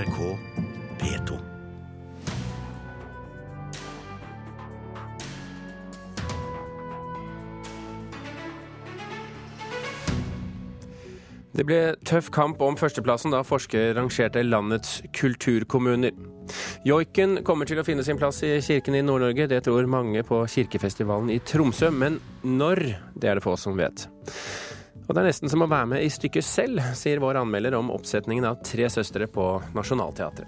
NRK P2. Det ble tøff kamp om førsteplassen da forskere rangerte landets kulturkommuner. Joiken kommer til å finne sin plass i kirken i Nord-Norge, det tror mange på kirkefestivalen i Tromsø. Men når, det er det få som vet. Og det er nesten som å være med i stykket selv, sier vår anmelder om oppsetningen av Tre søstre på Nationaltheatret.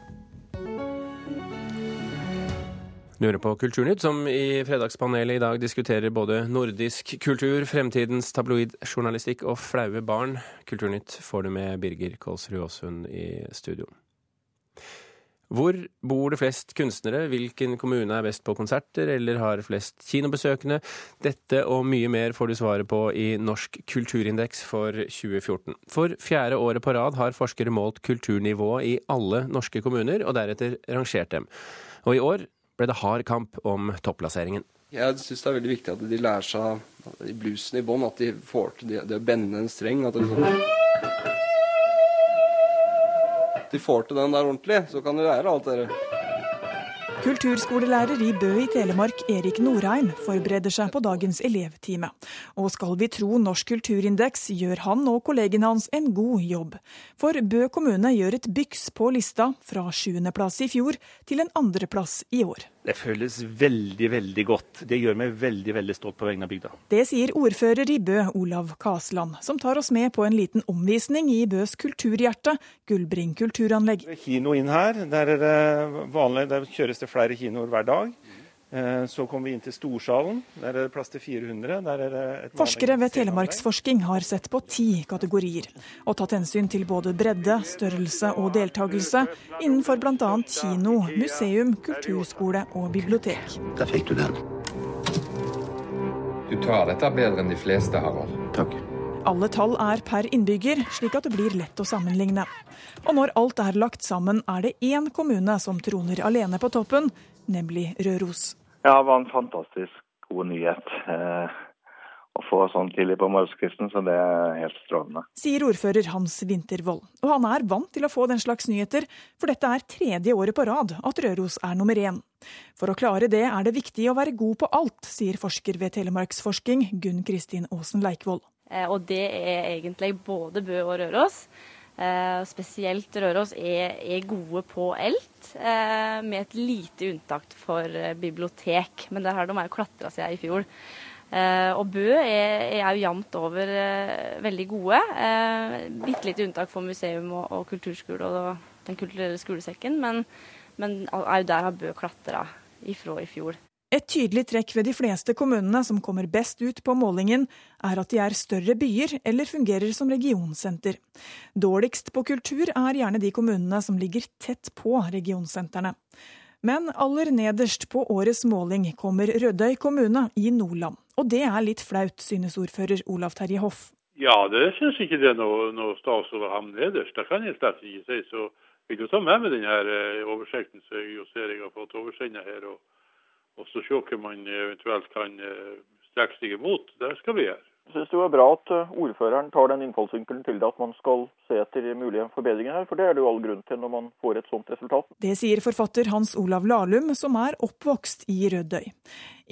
Du hører på Kulturnytt, som i Fredagspanelet i dag diskuterer både nordisk kultur, fremtidens tabloidjournalistikk og flaue barn. Kulturnytt får du med Birger Kolsrud Aasund i studio. Hvor bor det flest kunstnere? Hvilken kommune er best på konserter, eller har flest kinobesøkende? Dette og mye mer får du svaret på i Norsk kulturindeks for 2014. For fjerde året på rad har forskere målt kulturnivået i alle norske kommuner, og deretter rangert dem. Og i år ble det hard kamp om topplasseringen. Jeg syns det er veldig viktig at de lærer seg i bluesen i bånn, at de får til det, det å bende en streng. At de, liksom, de får til den der ordentlig, så kan de lære alt det der. Kulturskolelærer i Bø i Telemark, Erik Norheim, forbereder seg på dagens elevtime. Og skal vi tro Norsk kulturindeks, gjør han og kollegene hans en god jobb. For Bø kommune gjør et byks på lista, fra sjuendeplass i fjor til en andreplass i år. Det føles veldig, veldig godt. Det gjør meg veldig veldig stolt på vegne av bygda. Det sier ordfører i Bø, Olav Kasland, som tar oss med på en liten omvisning i Bøs kulturhjerte, Gullbring kulturanlegg. Kino inn her. Der, er det vanlig, der kjøres det flere kinoer hver dag. Eh, Så kommer vi inn til Storsalen. Der er det plass til 400. Der er det et Forskere ved. Telemarksforsking har sett på ti kategorier, og tatt hensyn til både bredde, størrelse og deltakelse innenfor bl.a. kino, museum, kulturskole og bibliotek. Der fikk du den. Du tar dette bedre enn de fleste, Harald. Takk. Alle tall er per innbygger, slik at det blir lett å sammenligne. Og når alt er lagt sammen, er det én kommune som troner alene på toppen, nemlig Røros. Ja, det var en fantastisk god nyhet eh, å få sånn tidlig på morgenskvisten, så det er helt strålende. Sier ordfører Hans Vintervold. Og han er vant til å få den slags nyheter, for dette er tredje året på rad at Røros er nummer én. For å klare det er det viktig å være god på alt, sier forsker ved Telemarksforsking Gunn Kristin Aasen Leikvoll. Eh, Og det er egentlig både Bø og Røros. Eh, Spesielt Røros er, er gode på elt, eh, med et lite unntak for eh, bibliotek. Men der har de jo klatra seg i fjor. Uh, Og Bø er, er jo jevnt over uh, veldig gode. Eh, Bitte lite unntak for museum og, og kulturskole og Den kulturelle skolesekken, men, men òg der har Bø klatra ifra i fjor. Et tydelig trekk ved de fleste kommunene som kommer best ut på målingen, er at de er større byer eller fungerer som regionsenter. Dårligst på kultur er gjerne de kommunene som ligger tett på regionsentrene. Men aller nederst på årets måling kommer Rødøy kommune i Nordland. Og det er litt flaut, synes ordfører Olav Terje Hoff. Ja, det syns ikke det er noe, noe stas å havne nederst. Det kan jeg slett ikke si. Så vil du ta med meg denne oversikten som jeg Seri har fått oversendt her, og, og så se hva man eventuelt kan eh, strekke seg imot. Det skal vi gjøre. Jeg syns det var bra at eh, ordføreren tar den innfallsvinkelen til det at man skal se etter mulige forbedringer her, for det er det jo all grunn til når man får et sånt resultat. Det sier forfatter Hans Olav Lahlum, som er oppvokst i Rødøy.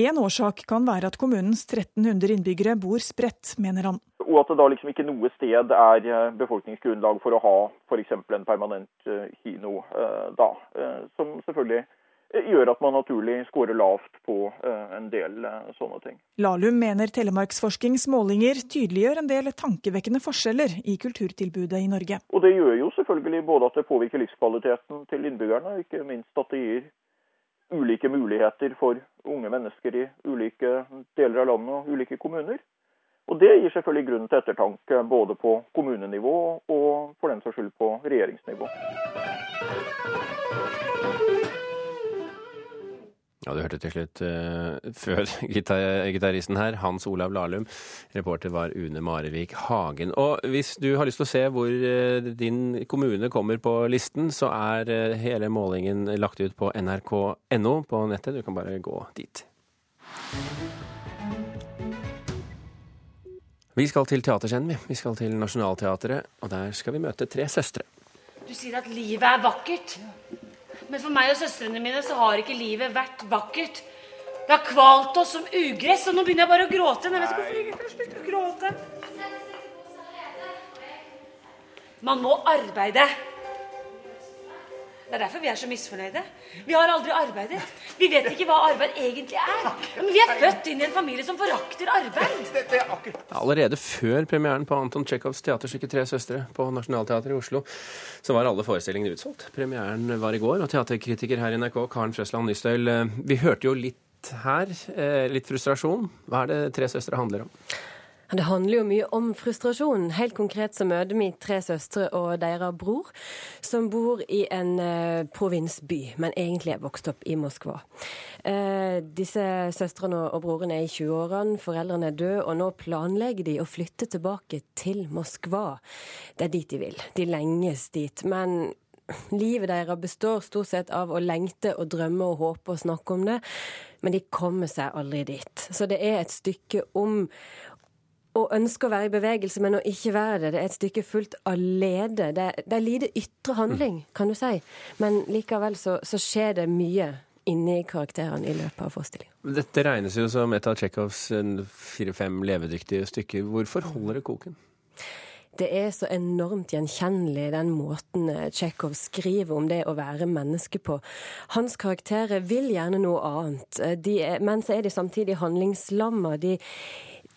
En årsak kan være at kommunens 1300 innbyggere bor spredt, mener han. Og at det da liksom ikke noe sted er eh, befolkningsgrunnlag for å ha f.eks. en permanent eh, kino eh, da. Eh, Som selvfølgelig eh, gjør at man naturlig scorer lavt på eh, en del eh, sånne ting. Lahlum mener Telemarksforskings målinger tydeliggjør en del tankevekkende forskjeller i kulturtilbudet i Norge. Og det gjør jo selvfølgelig både at det påvirker livskvaliteten til innbyggerne, og ikke minst at det gir ulike muligheter for unge mennesker i ulike deler av landet og ulike kommuner. Og det gir selvfølgelig grunn til ettertanke både på kommunenivå og for den saks skyld på regjeringsnivå. Ja, du hørte til slutt uh, før gitar gitaristen her, Hans Olav Lahlum. Reporter var Une Marevik Hagen. Og hvis du har lyst til å se hvor uh, din kommune kommer på listen, så er uh, hele målingen lagt ut på nrk.no på nettet. Du kan bare gå dit. Vi skal til teaterscenen, vi. Vi skal til Nationaltheatret, og der skal vi møte tre søstre. Du sier at livet er vakkert. Men for meg og søstrene mine så har ikke livet vært vakkert. Det har kvalt oss som ugress, og nå begynner jeg bare å gråte. Jeg vet ikke hvorfor jeg ikke slutter å gråte. Man må arbeide. Det er derfor vi er så misfornøyde. Vi har aldri arbeidet. Vi vet ikke hva arbeid egentlig er. Men vi er født inn i en familie som forakter arbeid. Allerede før premieren på Anton Tsjekhovs teaterstykke 'Tre søstre' på Nationaltheatret i Oslo, så var alle forestillingene utsolgt. Premieren var i går, og teaterkritiker her i NRK, Karen Frøsland Nystøyl, eh, vi hørte jo litt her, eh, litt frustrasjon. Hva er det 'Tre søstre' handler om? Det handler jo mye om frustrasjon. Helt konkret så møter vi tre søstre og deres bror, som bor i en eh, provinsby, men egentlig er vokst opp i Moskva. Eh, disse søstrene og broren er i 20-årene, foreldrene er døde, og nå planlegger de å flytte tilbake til Moskva. Det er dit de vil. De lenges dit. Men livet deres består stort sett av å lengte og drømme og håpe og snakke om det, men de kommer seg aldri dit. Så det er et stykke om å ønske å være i bevegelse, men å ikke være det. Det er et stykke fullt av lede. Det, det er lite ytre handling, kan du si. Men likevel så, så skjer det mye inni karakterene i løpet av forestillingen. Dette regnes jo som et av Tsjekhovs eh, fire-fem levedyktige stykker. Hvorfor holder det koken? Det er så enormt gjenkjennelig, den måten eh, Tsjekhov skriver om det å være menneske på. Hans karakterer vil gjerne noe annet, eh, de men så er de samtidig handlingslamma. De,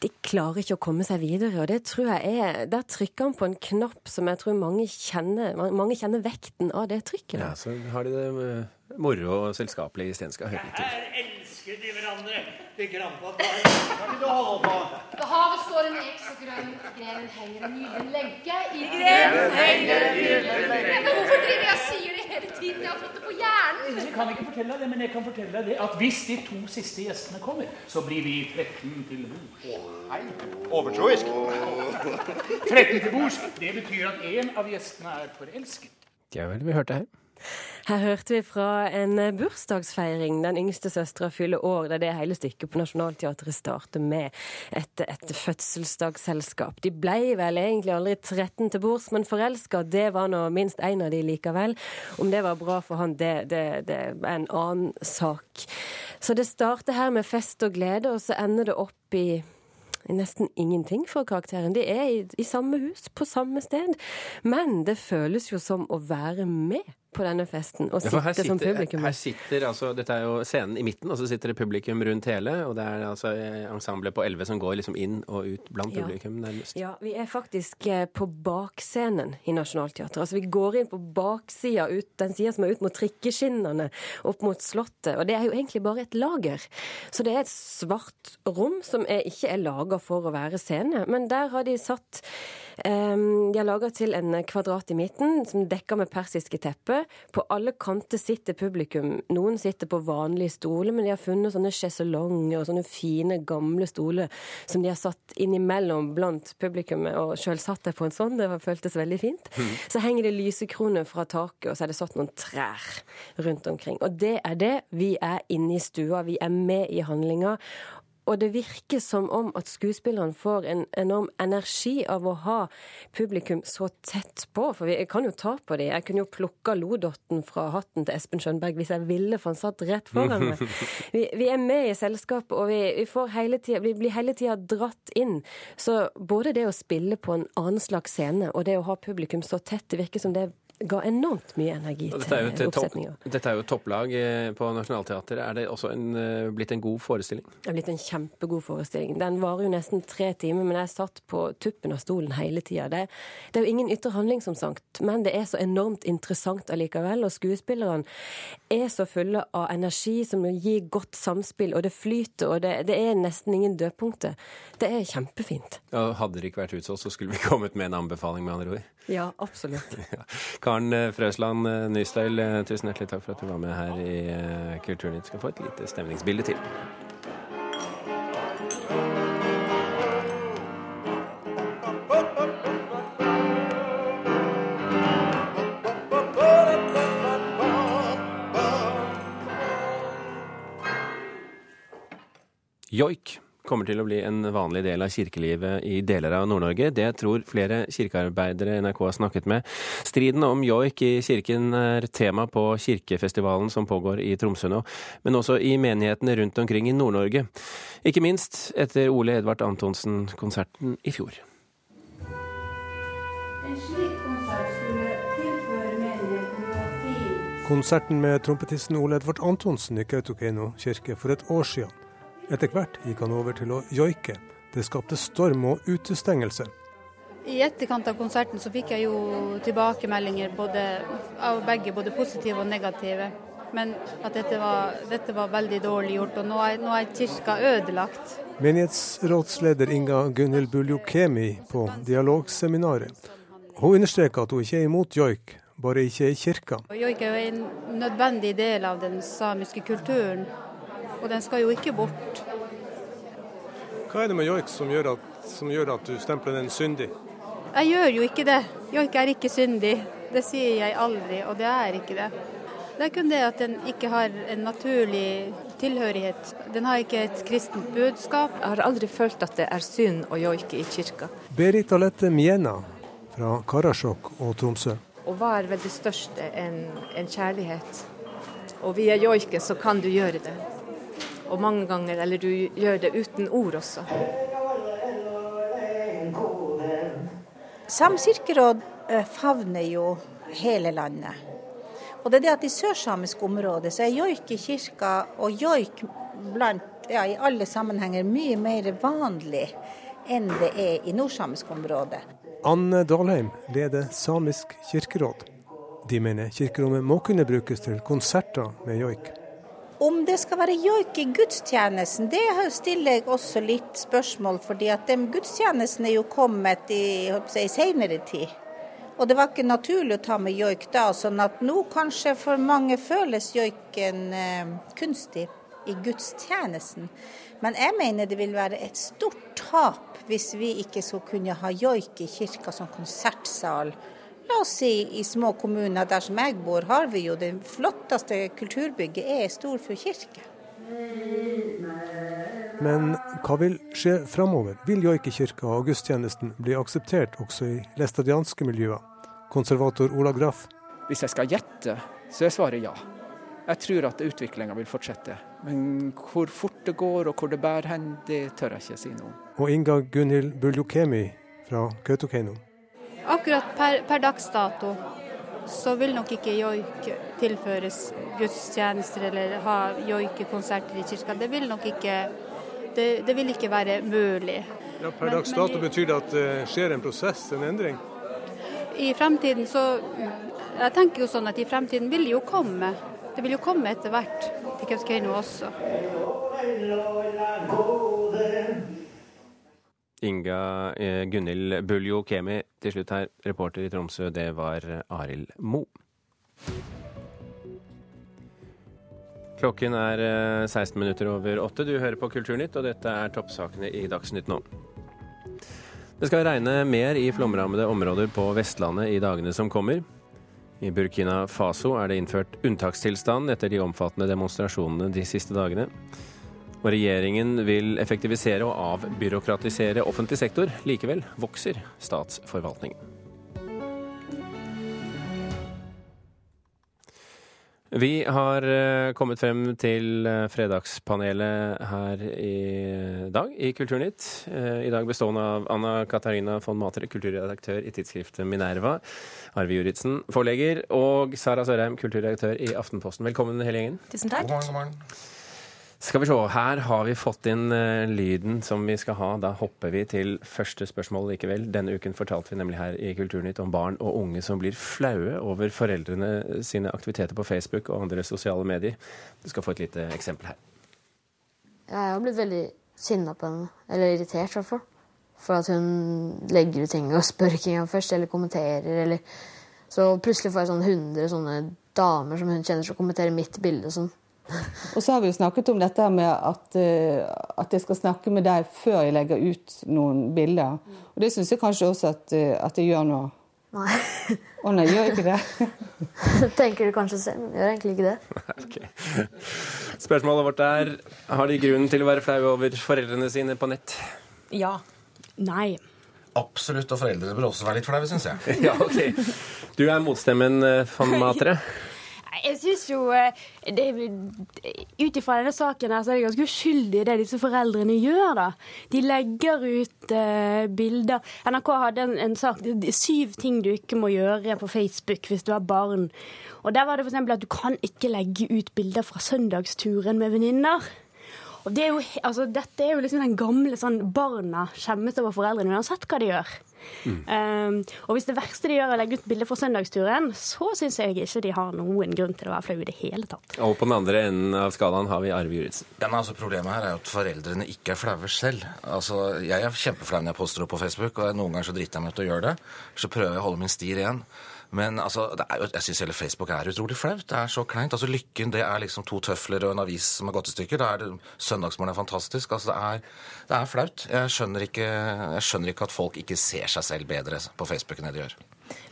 de klarer ikke å komme seg videre, og det tror jeg er Der trykker han på en knapp som jeg tror mange kjenner, mange kjenner vekten av det trykket. Ja, så har de det eh, moro og selskapelig i Stenska. Høre litt. Her elsker de hverandre. De krampa Kan ikke du holde på? Ved havet står en eks og grønn, grenen henger en gyllen lenke i grenen henger en gyllen lenke. Hvorfor driver jeg og sier hele tiden? Jeg har fått det på hjernen. Jeg kan ikke fortelle deg det, men jeg kan fortelle deg det at hvis de to siste gjestene kommer, så blir vi 13 til bords. Hei. Overtroisk. 13 til bords, det betyr at en av gjestene er forelsket. Ja vel, vi hørte her. Her hørte vi fra en bursdagsfeiring. Den yngste søstera fyller år. Det er det hele stykket på Nationaltheatret starter med. Et, et fødselsdagsselskap. De ble vel egentlig aldri 13 til bords, men forelska, det var nå minst én av de likevel. Om det var bra for han, det, det, det er en annen sak. Så det starter her med fest og glede, og så ender det opp i Nesten ingenting for karakteren. De er i, i samme hus, på samme sted. Men det føles jo som å være med på denne festen og Ja, sitter, som publikum. Her sitter altså, Dette er jo scenen i midten, og så sitter det publikum rundt hele. Og det er altså eh, ensemblet på elleve som går liksom inn og ut blant Ja. publikum, nærmest. Ja, vi er faktisk eh, på bakscenen i Nationaltheatret. Altså vi går inn på baksida, ut, den sida som er ut mot trikkeskinnene, opp mot Slottet. Og det er jo egentlig bare et lager. Så det er et svart rom som er, ikke er laga for å være scene, men der har de satt de har laga til en kvadrat i midten som dekker med persiske tepper. På alle kanter sitter publikum. Noen sitter på vanlige stoler, men de har funnet sånne sjeselonger og sånne fine, gamle stoler som de har satt innimellom blant publikummet. Og sjøl satt jeg på en sånn, det føltes veldig fint. Så henger det lysekroner fra taket, og så er det satt noen trær rundt omkring. Og det er det. Vi er inne i stua, vi er med i handlinga. Og det virker som om at skuespillerne får en enorm energi av å ha publikum så tett på. For vi, jeg kan jo ta på dem. Jeg kunne jo plukka lodotten fra hatten til Espen Skjønberg hvis jeg ville, for han satt rett foran meg. Vi, vi er med i selskapet, og vi, vi, får hele tida, vi blir hele tida dratt inn. Så både det å spille på en annen slags scene, og det å ha publikum så tett, det virker som det ga enormt mye energi Dette er til til oppsetninga. dette er jo topplag eh, på Nationaltheatret. Er det også en, eh, blitt en god forestilling? Det er blitt en kjempegod forestilling. Den varer jo nesten tre timer, men jeg satt på tuppen av stolen hele tida. Det, det er jo ingen ytre handling, som sagt, men det er så enormt interessant allikevel. Og skuespillerne er så fulle av energi som gir godt samspill, og det flyter, og det, det er nesten ingen dødpunkter. Det er kjempefint. Ja, hadde det ikke vært utsolgt, så skulle vi kommet med en anbefaling, med andre ord. Ja, absolutt. Karen eh, Frøsland eh, Nystøyl, eh, tusen hjertelig takk for at du var med her i Kulturnytt. Skal få et lite stemningsbilde til. Joik kommer til å bli en vanlig del av kirkelivet i deler av Nord-Norge. Det tror flere kirkearbeidere NRK har snakket med. Striden om joik i kirken er tema på kirkefestivalen som pågår i Tromsø nå, men også i menighetene rundt omkring i Nord-Norge. Ikke minst etter Ole Edvard Antonsen-konserten i fjor. En slik konsert skulle tilføre menigheten noe fint. Konserten med trompetisten Ole Edvard Antonsen i Kautokeino kirke for et år siden. Etter hvert gikk han over til å joike. Det skapte storm og utestengelse. I etterkant av konserten så fikk jeg jo tilbakemeldinger både, av begge, både positive og negative. Men at dette var, dette var veldig dårlig gjort, og nå er, nå er kirka ødelagt. Menighetsrådsleder Inga Gunhild Buljokemi på dialogseminaret. Hun understreker at hun ikke er imot joik, bare ikke i kirka. Joik er jo en nødvendig del av den samiske kulturen, og den skal jo ikke bort. Hva er det med joik som gjør at, som gjør at du stempler den syndig? Jeg gjør jo ikke det. Joik er ikke syndig. Det sier jeg aldri, og det er ikke det. Det er kun det at den ikke har en naturlig tilhørighet. Den har ikke et kristent budskap. Jeg har aldri følt at det er synd å joike i kirka. Berit Alette Miena fra Karasjok og Tromsø. Og hva er veldig størst enn en kjærlighet? Og via joiken så kan du gjøre det. Og mange ganger, eller du gjør det uten ord også. Samkirkeråd eh, favner jo hele landet. Og det er det at I sørsamisk område så er joik i kirka og joik blant, ja, i alle sammenhenger mye mer vanlig enn det er i nordsamisk område. Anne Dalheim leder Samisk kirkeråd. De mener kirkerommet må kunne brukes til konserter med joik. Om det skal være joik i gudstjenesten, det stiller jeg også litt spørsmål, fordi at de er jo kommet i, i senere tid. Og det var ikke naturlig å ta med joik da, sånn at nå kanskje for mange føles joiken eh, kunstig i gudstjenesten. Men jeg mener det vil være et stort tap hvis vi ikke skulle kunne ha joik i kirka som konsertsal La oss si i små kommuner der som jeg bor, har vi jo det flotteste kulturbygget er Storfjord kirke. Men hva vil skje framover? Vil joikekirka og gudstjenesten bli akseptert også i læstadianske miljøer? Konservator Ola Graff. Hvis jeg skal gjette, så er svaret ja. Jeg tror at utviklinga vil fortsette. Men hvor fort det går og hvor det bærer hen, det tør jeg ikke si noe om. Og Inga Gunhild Buljokemi fra Kautokeino. Akkurat per, per dags dato så vil nok ikke joik tilføres gudstjenester eller ha joikekonserter i kirka. Det vil nok ikke, det, det vil ikke være mulig. Ja, per dags dato betyr det at det skjer en prosess, en endring? I fremtiden så Jeg tenker jo sånn at i fremtiden vil jo komme. Det vil jo komme etter hvert til Kautokeino også. Inga eh, Gunhild Buljo Kemi til slutt her. Reporter i Tromsø, det var Arild Mo. Klokken er 16 eh, minutter over åtte. Du hører på Kulturnytt, og dette er toppsakene i Dagsnytt nå. Det skal regne mer i flomrammede områder på Vestlandet i dagene som kommer. I Burkina Faso er det innført unntakstilstand etter de omfattende demonstrasjonene de siste dagene. Og regjeringen vil effektivisere og avbyråkratisere offentlig sektor. Likevel vokser statsforvaltningen. Vi har eh, kommet frem til eh, fredagspanelet her i dag i Kulturnytt. Eh, I dag bestående av Anna Katarina von Matre, kulturredaktør i tidsskriftet Minerva. Arve Juritzen, forlegger, og Sara Sørheim, kulturredaktør i Aftenposten. Velkommen hele gjengen. Tusen takk. God morgen, god morgen. Skal vi se, her har vi fått inn uh, lyden som vi skal ha. Da hopper vi til første spørsmål likevel. Denne uken fortalte vi nemlig her i Kulturnytt om barn og unge som blir flaue over foreldrene sine aktiviteter på Facebook og andre sosiale medier. Du skal få et lite eksempel her. Jeg har blitt veldig sinna på henne. Eller irritert, i hvert fall. For at hun legger ut ting og spør ikke engang først, eller kommenterer, eller Så plutselig får jeg sånn 100 sånne damer som hun kjenner, som kommenterer mitt bilde og sånn. Og så har vi jo snakket om dette med at, uh, at jeg skal snakke med deg før jeg legger ut noen bilder. Og det syns jeg kanskje også at, uh, at jeg gjør nå Nei. Å nei, gjør ikke det? Tenker du kanskje selv, men gjør egentlig ikke det. Spørsmålet vårt er har de grunn til å være flaue over foreldrene sine på nett? Ja. Nei. Absolutt, og foreldrene bør også være litt flaue, syns jeg. ja, ok. Du er motstemmen, eh, Matre. Jeg syns jo eh, Ut ifra denne saken her, så er det ganske uskyldig det disse foreldrene gjør, da. De legger ut uh, bilder NRK hadde en, en sak Syv ting du ikke må gjøre på Facebook hvis du har barn. Og der var det f.eks. at du kan ikke legge ut bilder fra søndagsturen med venninner. Og det er jo, altså, dette er jo liksom den gamle sånn barna skjemmes over foreldrene uansett hva de gjør. Um, og hvis det verste de gjør er å legge ut bilde fra søndagsturen, så syns jeg ikke de har noen grunn til å være flau i det hele tatt. Og på den andre enden av skalaen har vi Arve Juritzen. Altså, problemet her er jo at foreldrene ikke er flaue selv. Altså, Jeg er kjempeflau når jeg poster opp på Facebook, og noen ganger så driter jeg meg ut og gjør det. Så prøver jeg å holde min sti ren. Men altså, jo, jeg syns hele Facebook er utrolig flaut. Det er så kleint. Altså, Lykken det er liksom to tøfler og en avis som har gått i stykker. Er Søndagsmorgen er fantastisk. Altså, det er, det er flaut. Jeg skjønner, ikke, jeg skjønner ikke at folk ikke ser seg selv bedre på Facebook enn det de gjør.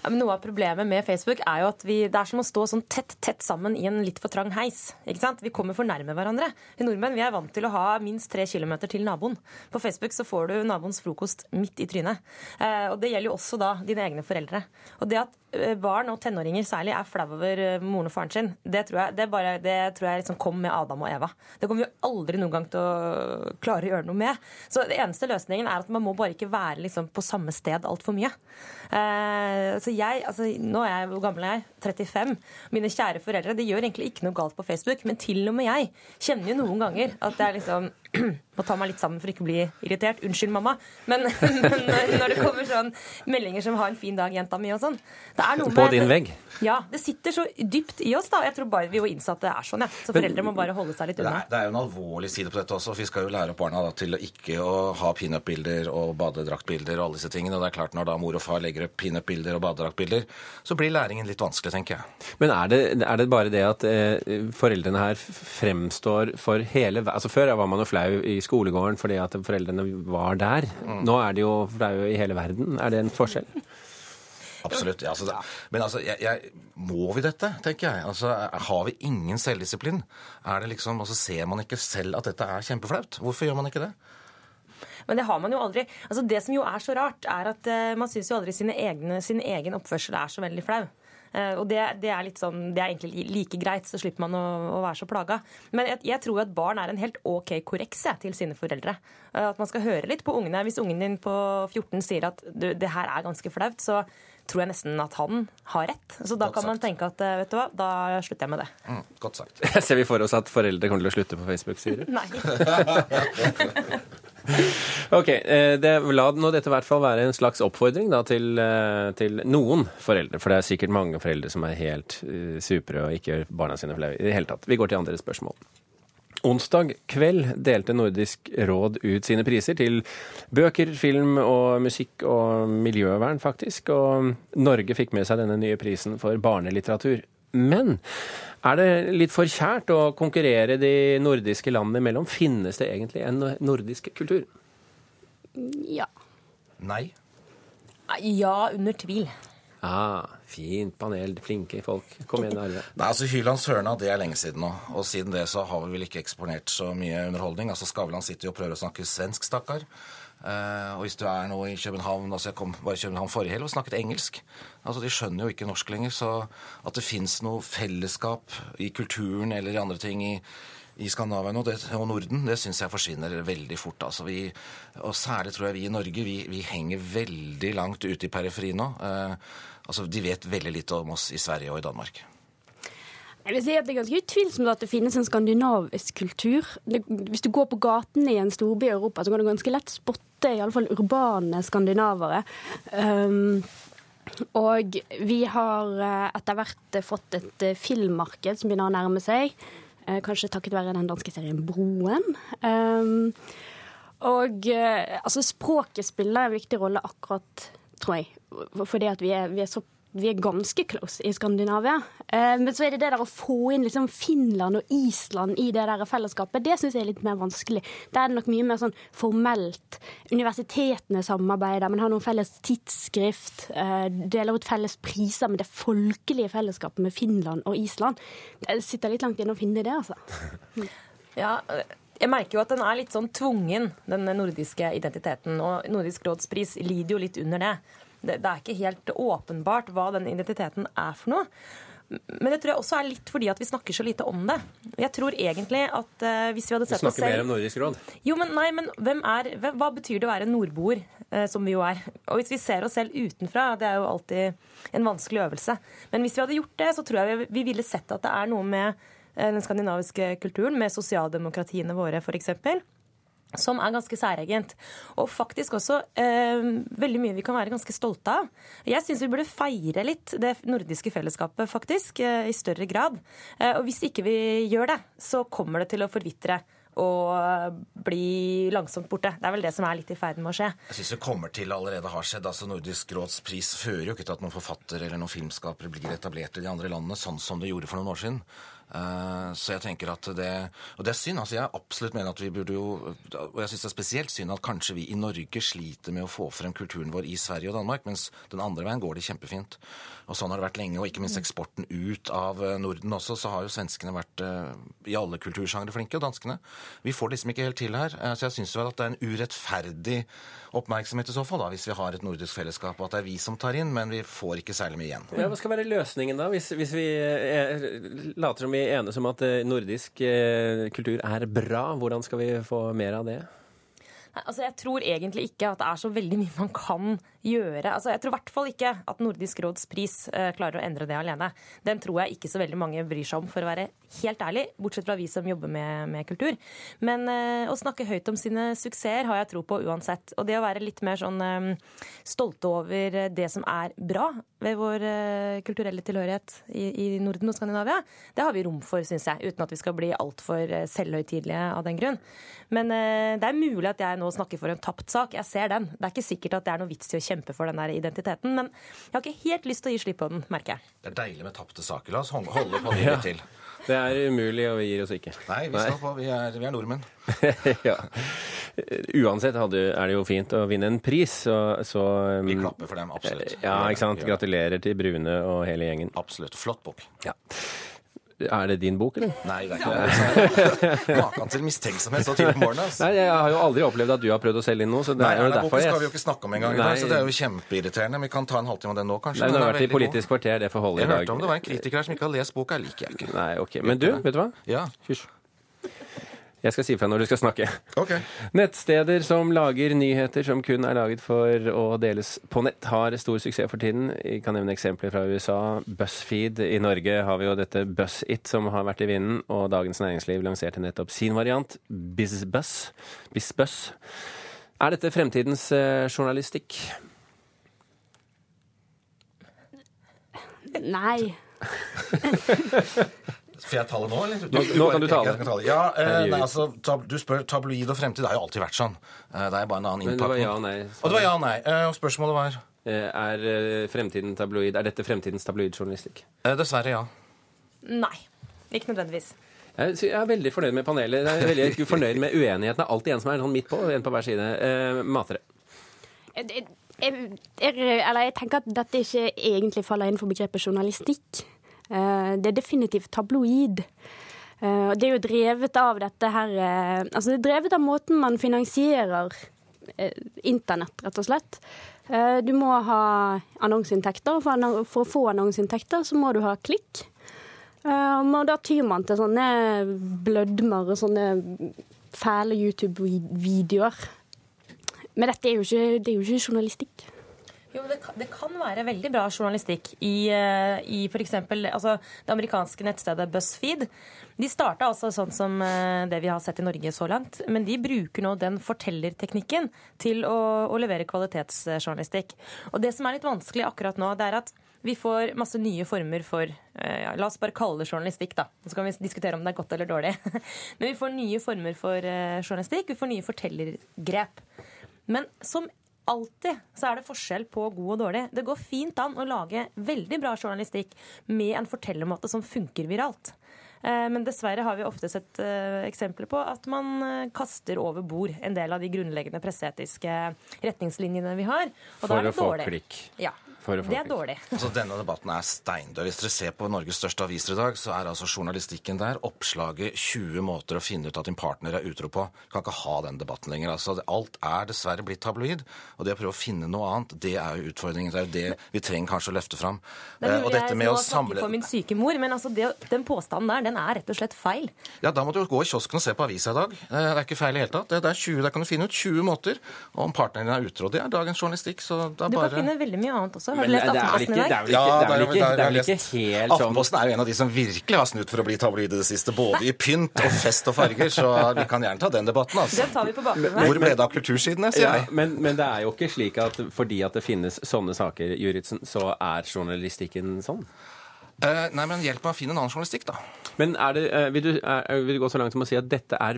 Noe av problemet med Facebook er jo at vi, det er som å stå sånn tett tett sammen i en litt for trang heis. ikke sant? Vi kommer for nærme hverandre. Vi nordmenn vi er vant til å ha minst tre kilometer til naboen. På Facebook så får du naboens frokost midt i trynet. Eh, og Det gjelder jo også da dine egne foreldre. Og det at eh, barn og tenåringer særlig er flau over eh, moren og faren sin, det tror jeg, det bare, det tror jeg liksom kom med Adam og Eva. Det kommer vi aldri noen gang til å klare å gjøre noe med. Så det eneste løsningen er at man må bare ikke være liksom på samme sted altfor mye. Eh, så jeg, altså, nå er jeg, Hvor gammel er jeg? 35. Mine kjære foreldre de gjør egentlig ikke noe galt på Facebook, men til og med jeg kjenner jo noen ganger at det er liksom må ta meg litt sammen for ikke å bli irritert. Unnskyld, mamma. Men, men når det kommer sånn meldinger som 'ha en fin dag, jenta mi' og sånn det er noe På med- din vegg? Ja. Det sitter så dypt i oss, da. Jeg tror bare vi må innse at det er sånn, ja. Så Men- foreldre må bare holde seg litt Det unna. er, det er jo en alvorlig side på dette også. Vi skal jo lære opp barna da, til å ikke å ha pinup-bilder og badedraktbilder og alle disse tingene. Og det er klart Når da mor og far legger opp pinup-bilder og badedraktbilder, så blir læringen litt vanskelig, tenker jeg. Men er det, er det bare det at eh, foreldrene her fremstår for hele Altså Før var man jo flau i skolegården fordi at foreldrene var der. Nå er de jo flaue i hele verden. Er det en forskjell? Absolutt. Ja, altså, det, men altså, jeg, jeg, må vi dette, tenker jeg? Altså, Har vi ingen selvdisiplin? Er det liksom, altså, Ser man ikke selv at dette er kjempeflaut? Hvorfor gjør man ikke det? Men det har man jo aldri. Altså Det som jo er så rart, er at uh, man syns jo aldri sine egne, sin egen oppførsel er så veldig flau. Eh, og det, det er litt sånn, det er egentlig like greit, så slipper man å, å være så plaga. Men jeg, jeg tror at barn er en helt OK korreks jeg, til sine foreldre. Eh, at man skal høre litt på ungene. Hvis ungen din på 14 sier at du, det her er ganske flaut, så tror jeg nesten at han har rett. Så da Godt kan man tenke at eh, vet du hva, da slutter jeg med det. Mm, godt sagt. Ser vi for oss at foreldre kommer til å slutte på Facebook, sier du? Nei. Ok, eh, det, La nå dette i hvert fall være en slags oppfordring da, til, eh, til noen foreldre. For det er sikkert mange foreldre som er helt uh, supre og ikke gjør barna sine flaue i det hele tatt. Vi går til andre spørsmål. Onsdag kveld delte Nordisk råd ut sine priser til bøker, film og musikk og miljøvern, faktisk. Og Norge fikk med seg denne nye prisen for barnelitteratur. Men er det litt for kjært å konkurrere de nordiske landene imellom? Finnes det egentlig en nordisk kultur? Ja. Nei. Ja, under tvil. Ah, fint panel, flinke folk. Kom igjen, Arve. Nei, altså Hylands hørna, det er lenge siden nå. Og siden det så har vi vel ikke eksponert så mye underholdning. Altså Skavlan sitter jo og prøver å snakke svensk, stakkar. Eh, og hvis du er nå i København altså Jeg kom bare i København forrige helg og snakket engelsk. Altså De skjønner jo ikke norsk lenger. Så at det fins noe fellesskap i kulturen eller i andre ting i, i Skandinavia og, og Norden, det syns jeg forsvinner veldig fort. Altså vi, og særlig tror jeg vi i Norge, vi, vi henger veldig langt ute i periferien nå. Uh, altså De vet veldig lite om oss i Sverige og i Danmark. Jeg vil si at Det er ganske utvilsomt at det finnes en skandinavisk kultur. Det, hvis du går på gatene i en storby i Europa, så kan du ganske lett spotte i alle fall urbane skandinavere. Um, og vi har eh, etter hvert fått et eh, filmmarked som begynner å nærme seg. eh, Kanskje takket være den danske serien Broen. Um, og altså språket spiller en viktig rolle akkurat, tror jeg. Fordi at vi er, vi er så vi er ganske close i Skandinavia. Eh, men så er det det der å få inn liksom Finland og Island i det der fellesskapet, det syns jeg er litt mer vanskelig. Der er det nok mye mer sånn formelt. Universitetene samarbeider, man har noen felles tidsskrift, eh, deler ut felles priser. Men det folkelige fellesskapet med Finland og Island, det sitter litt langt inne å finne det, altså. Ja, jeg merker jo at den er litt sånn tvungen, den nordiske identiteten. Og Nordisk rådspris lider jo litt under det. Det. Det er ikke helt åpenbart hva den identiteten er for noe. Men det tror jeg også er litt fordi at vi snakker så lite om det. Jeg tror egentlig at uh, hvis vi hadde sett oss snakker mer om Nordisk råd. Jo, men nei, men hvem er, hvem, Hva betyr det å være nordboer, uh, som vi jo er? Og hvis vi ser oss selv utenfra, det er jo alltid en vanskelig øvelse. Men hvis vi hadde gjort det, så tror jeg vi, vi ville sett at det er noe med uh, den skandinaviske kulturen, med sosialdemokratiene våre f.eks., som er ganske særegent. Og faktisk også eh, veldig mye vi kan være ganske stolte av. Jeg syns vi burde feire litt det nordiske fellesskapet, faktisk, eh, i større grad. Eh, og hvis ikke vi gjør det, så kommer det til å forvitre og bli langsomt borte. Det er vel det som er litt i ferd med å skje. Jeg syns det kommer til allerede har skjedd. altså Nordisk råds pris fører jo ikke til at noen forfattere eller noen filmskapere blir etablert i de andre landene, sånn som det gjorde for noen år siden. Eh, Så jeg tenker at det Og det er synd. altså Jeg absolutt mener at vi burde jo Og jeg syns det er spesielt synd at kanskje vi i Norge sliter med å få frem kulturen vår i Sverige og Danmark, mens den andre veien går det kjempefint. Og sånn har det vært lenge. Og ikke minst eksporten ut av eh, Norden også, så har jo svenskene vært eh, i alle kultursjangre flinke, og danskene. Vi får det liksom ikke helt til her. Så jeg syns vel at det er en urettferdig oppmerksomhet i så fall, da, hvis vi har et nordisk fellesskap, og at det er vi som tar inn, men vi får ikke særlig mye igjen. Ja, hva skal være løsningen da, hvis, hvis vi er, later som vi enes om at eh, nordisk eh, kultur er bra? Hvordan skal vi få mer av det? Nei, altså Jeg tror egentlig ikke at det er så veldig mye man kan gjøre. Altså Jeg tror i hvert fall ikke at Nordisk råds pris eh, klarer å endre det alene. Den tror jeg ikke så veldig mange bryr seg om, for å være helt ærlig, bortsett fra vi som jobber med, med kultur. Men eh, å snakke høyt om sine suksesser har jeg tro på uansett. Og det å være litt mer sånn eh, stolte over det som er bra ved vår kulturelle tilhørighet i, i Norden og Skandinavia, det har vi rom for, syns jeg. Uten at vi skal bli altfor selvhøytidelige av den grunn. Men det er mulig at jeg nå snakker for en tapt sak. Jeg ser den. Det er ikke sikkert at det er noe vits i å kjempe for den der identiteten, men jeg har ikke helt lyst til å gi slipp på den, merker jeg. Det er deilig med tapte saker. La oss holde på det Ja. til. Det er umulig, og vi gir oss ikke. Nei, vi står på. Vi er, vi er nordmenn. ja. Uansett hadde, er det jo fint å vinne en pris, så, så Vi klapper for dem, absolutt. Ja, ikke sant. Gratulerer til Brune og hele gjengen. Absolutt. Flott bok. Ja. Er det din bok, eller? Nei, det er ikke det. Maken til mistenksomhet så tidlig på morgenen. Altså. Nei, jeg har jo aldri opplevd at du har prøvd å selge inn noe, så det Nei, er jo derfor boken jeg skal vi jo ikke snakke om engang i dag, så det er jo kjempeirriterende. Vi kan ta en halvtime om den nå, kanskje. Nei, den har vært i. Politisk kvarter, det får holde i Jeg hørte om det var en kritiker her som ikke har lest boka. Jeg liker jeg ikke. Nei, ok. Men du, vet du hva? Ja. Hysj. Jeg skal si ifra når du skal snakke. Okay. Nettsteder som lager nyheter som kun er laget for å deles på nett, har stor suksess for tiden. Jeg kan nevne eksempler fra USA. BuzzFeed. I Norge har vi jo dette BuzzIt som har vært i vinden, og Dagens Næringsliv lanserte nettopp sin variant, BizBuzz. BizBuzz. Er dette fremtidens eh, journalistikk? Nei. Får jeg tale nå, eller? Nå- nå kan du tale. Jeg kan tale. Ja, eh, nei, altså, tab du spør tabloid og fremtid. Det har jo alltid vært sånn. Eh, det er bare en annen Men det var ja og nei. Og det var ja og nei. Eh, og spørsmålet var? Eh, Er, eh, fremtiden tabloid, er dette fremtidens tabloidjournalistikk? Eh, dessverre ja. Nei. Ikke nødvendigvis. Jeg er veldig fornøyd med panelet. Jeg er veldig fornøyd med uenigheten. Det er alltid en som er sånn midt på, en på hver side. Eh, matere. Jeg, jeg, jeg, eller jeg tenker at dette ikke egentlig faller For begrepet journalistikk. Eh, Det er definitivt tabloid. Eh, det er jo drevet av dette her eh, Altså det er drevet av måten man finansierer internett, rett og slett. Du må ha annonseinntekter, og for å få annonseinntekter så må du ha klikk. Og da tyr man til sånne blødmer og sånne fæle YouTube-videoer. Men dette er jo ikke, det er jo ikke journalistikk. Jo, det kan, det kan være veldig bra journalistikk i, eh, i f.eks. Altså, det amerikanske nettstedet BuzzFeed. De starta altså sånn som eh, det vi har sett i Norge så langt, men de bruker nå den fortellerteknikken til å, å levere kvalitetsjournalistikk. Og det som er litt vanskelig akkurat nå, det er at vi får masse nye former for eh, ja, La oss bare kalle det journalistikk, da. Så kan vi diskutere om det er godt eller dårlig. Men vi får nye former for journalistikk. Vi får nye fortellergrep. Men som alltid så er det forskjell på god og dårlig. Det går fint an å lage veldig bra journalistikk med en fortellermåte som funker viralt. Eh, Men dessverre har vi ofte sett eh, eksempler på at man eh, kaster over bord en del av de grunnleggende presseetiske retningslinjene vi har. Og da For er det å få klikk. Ja, For det er dårlig. Altså, denne debatten er steindød. Hvis dere ser på Norges største aviser i dag, så er altså journalistikken der oppslaget 20 måter å finne ut at din partner er utro på. Du kan ikke ha den debatten lenger. Altså, alt er dessverre blitt tabloid. Og det å prøve å finne noe annet, det er jo utfordringen. Det er jo det vi trenger kanskje å løfte fram. Det Eh, er og dette jeg med å snakker samle for min syke mor, men altså det, den påstanden der, den er rett og slett feil. Ja, Da må du jo gå i kiosken og se på avisa i dag. Eh, Det er ikke feil i hele tatt. Det det er 20, Der kan du finne ut 20 måter om partneren din er utro. Det er dagens journalistikk. så da Du bare... kan finne veldig mye annet også. Har Men du lest det er Aftenposten i dag? ikke- det er vel ikke- det er vel ikke helt sånn- Aftenposten er jo en av de som virkelig har snudd for å bli tabloid i det siste. Både i pynt og fest og farger. Så vi kan gjerne ta den debatten, altså. Det tar vi på bakgrunnen. Hvor ble det av kultursidene, sier Ja, men, men det er jo ikke slik at fordi at det finnes sånne saker, Juritzen, så er journalistikken sånn? Eh, nei, men hjelp meg å finne en annen journalistikk, da. Men er det, uh, vil, du, uh, vil du gå så langt som å si at dette er,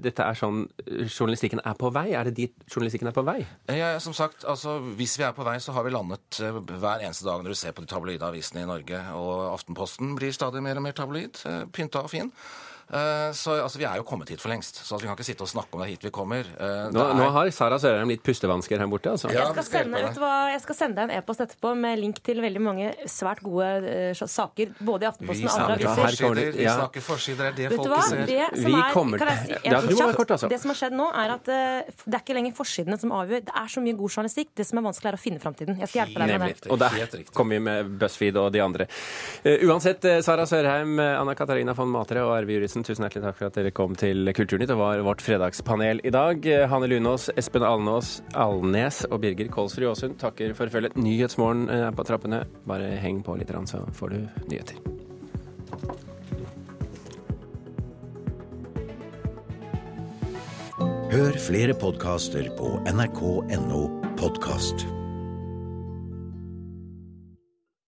dette er sånn journalistikken er på vei? Er det dit journalistikken er på vei? Ja, som sagt, altså, Hvis vi er på vei, så har vi landet hver eneste dag når du ser på de tabloide avisene i Norge. Og Aftenposten blir stadig mer og mer tabloid. Pynta og fin. Eh, Så altså, Vi er jo kommet hit for lengst, så vi kan ikke sitte og snakke om det hit vi kommer. Eh, Nå, er- nå har Sara Sørheim litt pustevansker her borte. altså. Ja, Jeg skal, sende, vet hva, jeg skal sende deg en e-post etterpå med link til veldig mange svært gode eh, saker, både i Aftenposten og andre aviser. vi snakker forsider, det er det folket ser. Det som, Vi er, kommer si, Ja, kort, altså. det som har skjedd nå, er at uh, det er ikke lenger forsidene som avgjør. Det er så mye god journalistikk. Det som er vanskelig, er å finne framtiden. Jeg skal hjelpe deg med det. Og der kommer vi med BuzzFeed og de andre. Uh, uansett, Sara Sørheim, Anna Katarina von Matre og Arve Tusen hjertelig takk for at dere kom til Kulturnytt og var vårt fredagspanel i dag. Hanne Lunås, Espen Alnås, Alnes og Birger Kolsrud Aasund takker for følget. Nyhetsmorgen eh, er på trappene. Bare heng på litt, så får du nyheter. Hør flere podkaster på nrk.no podkast.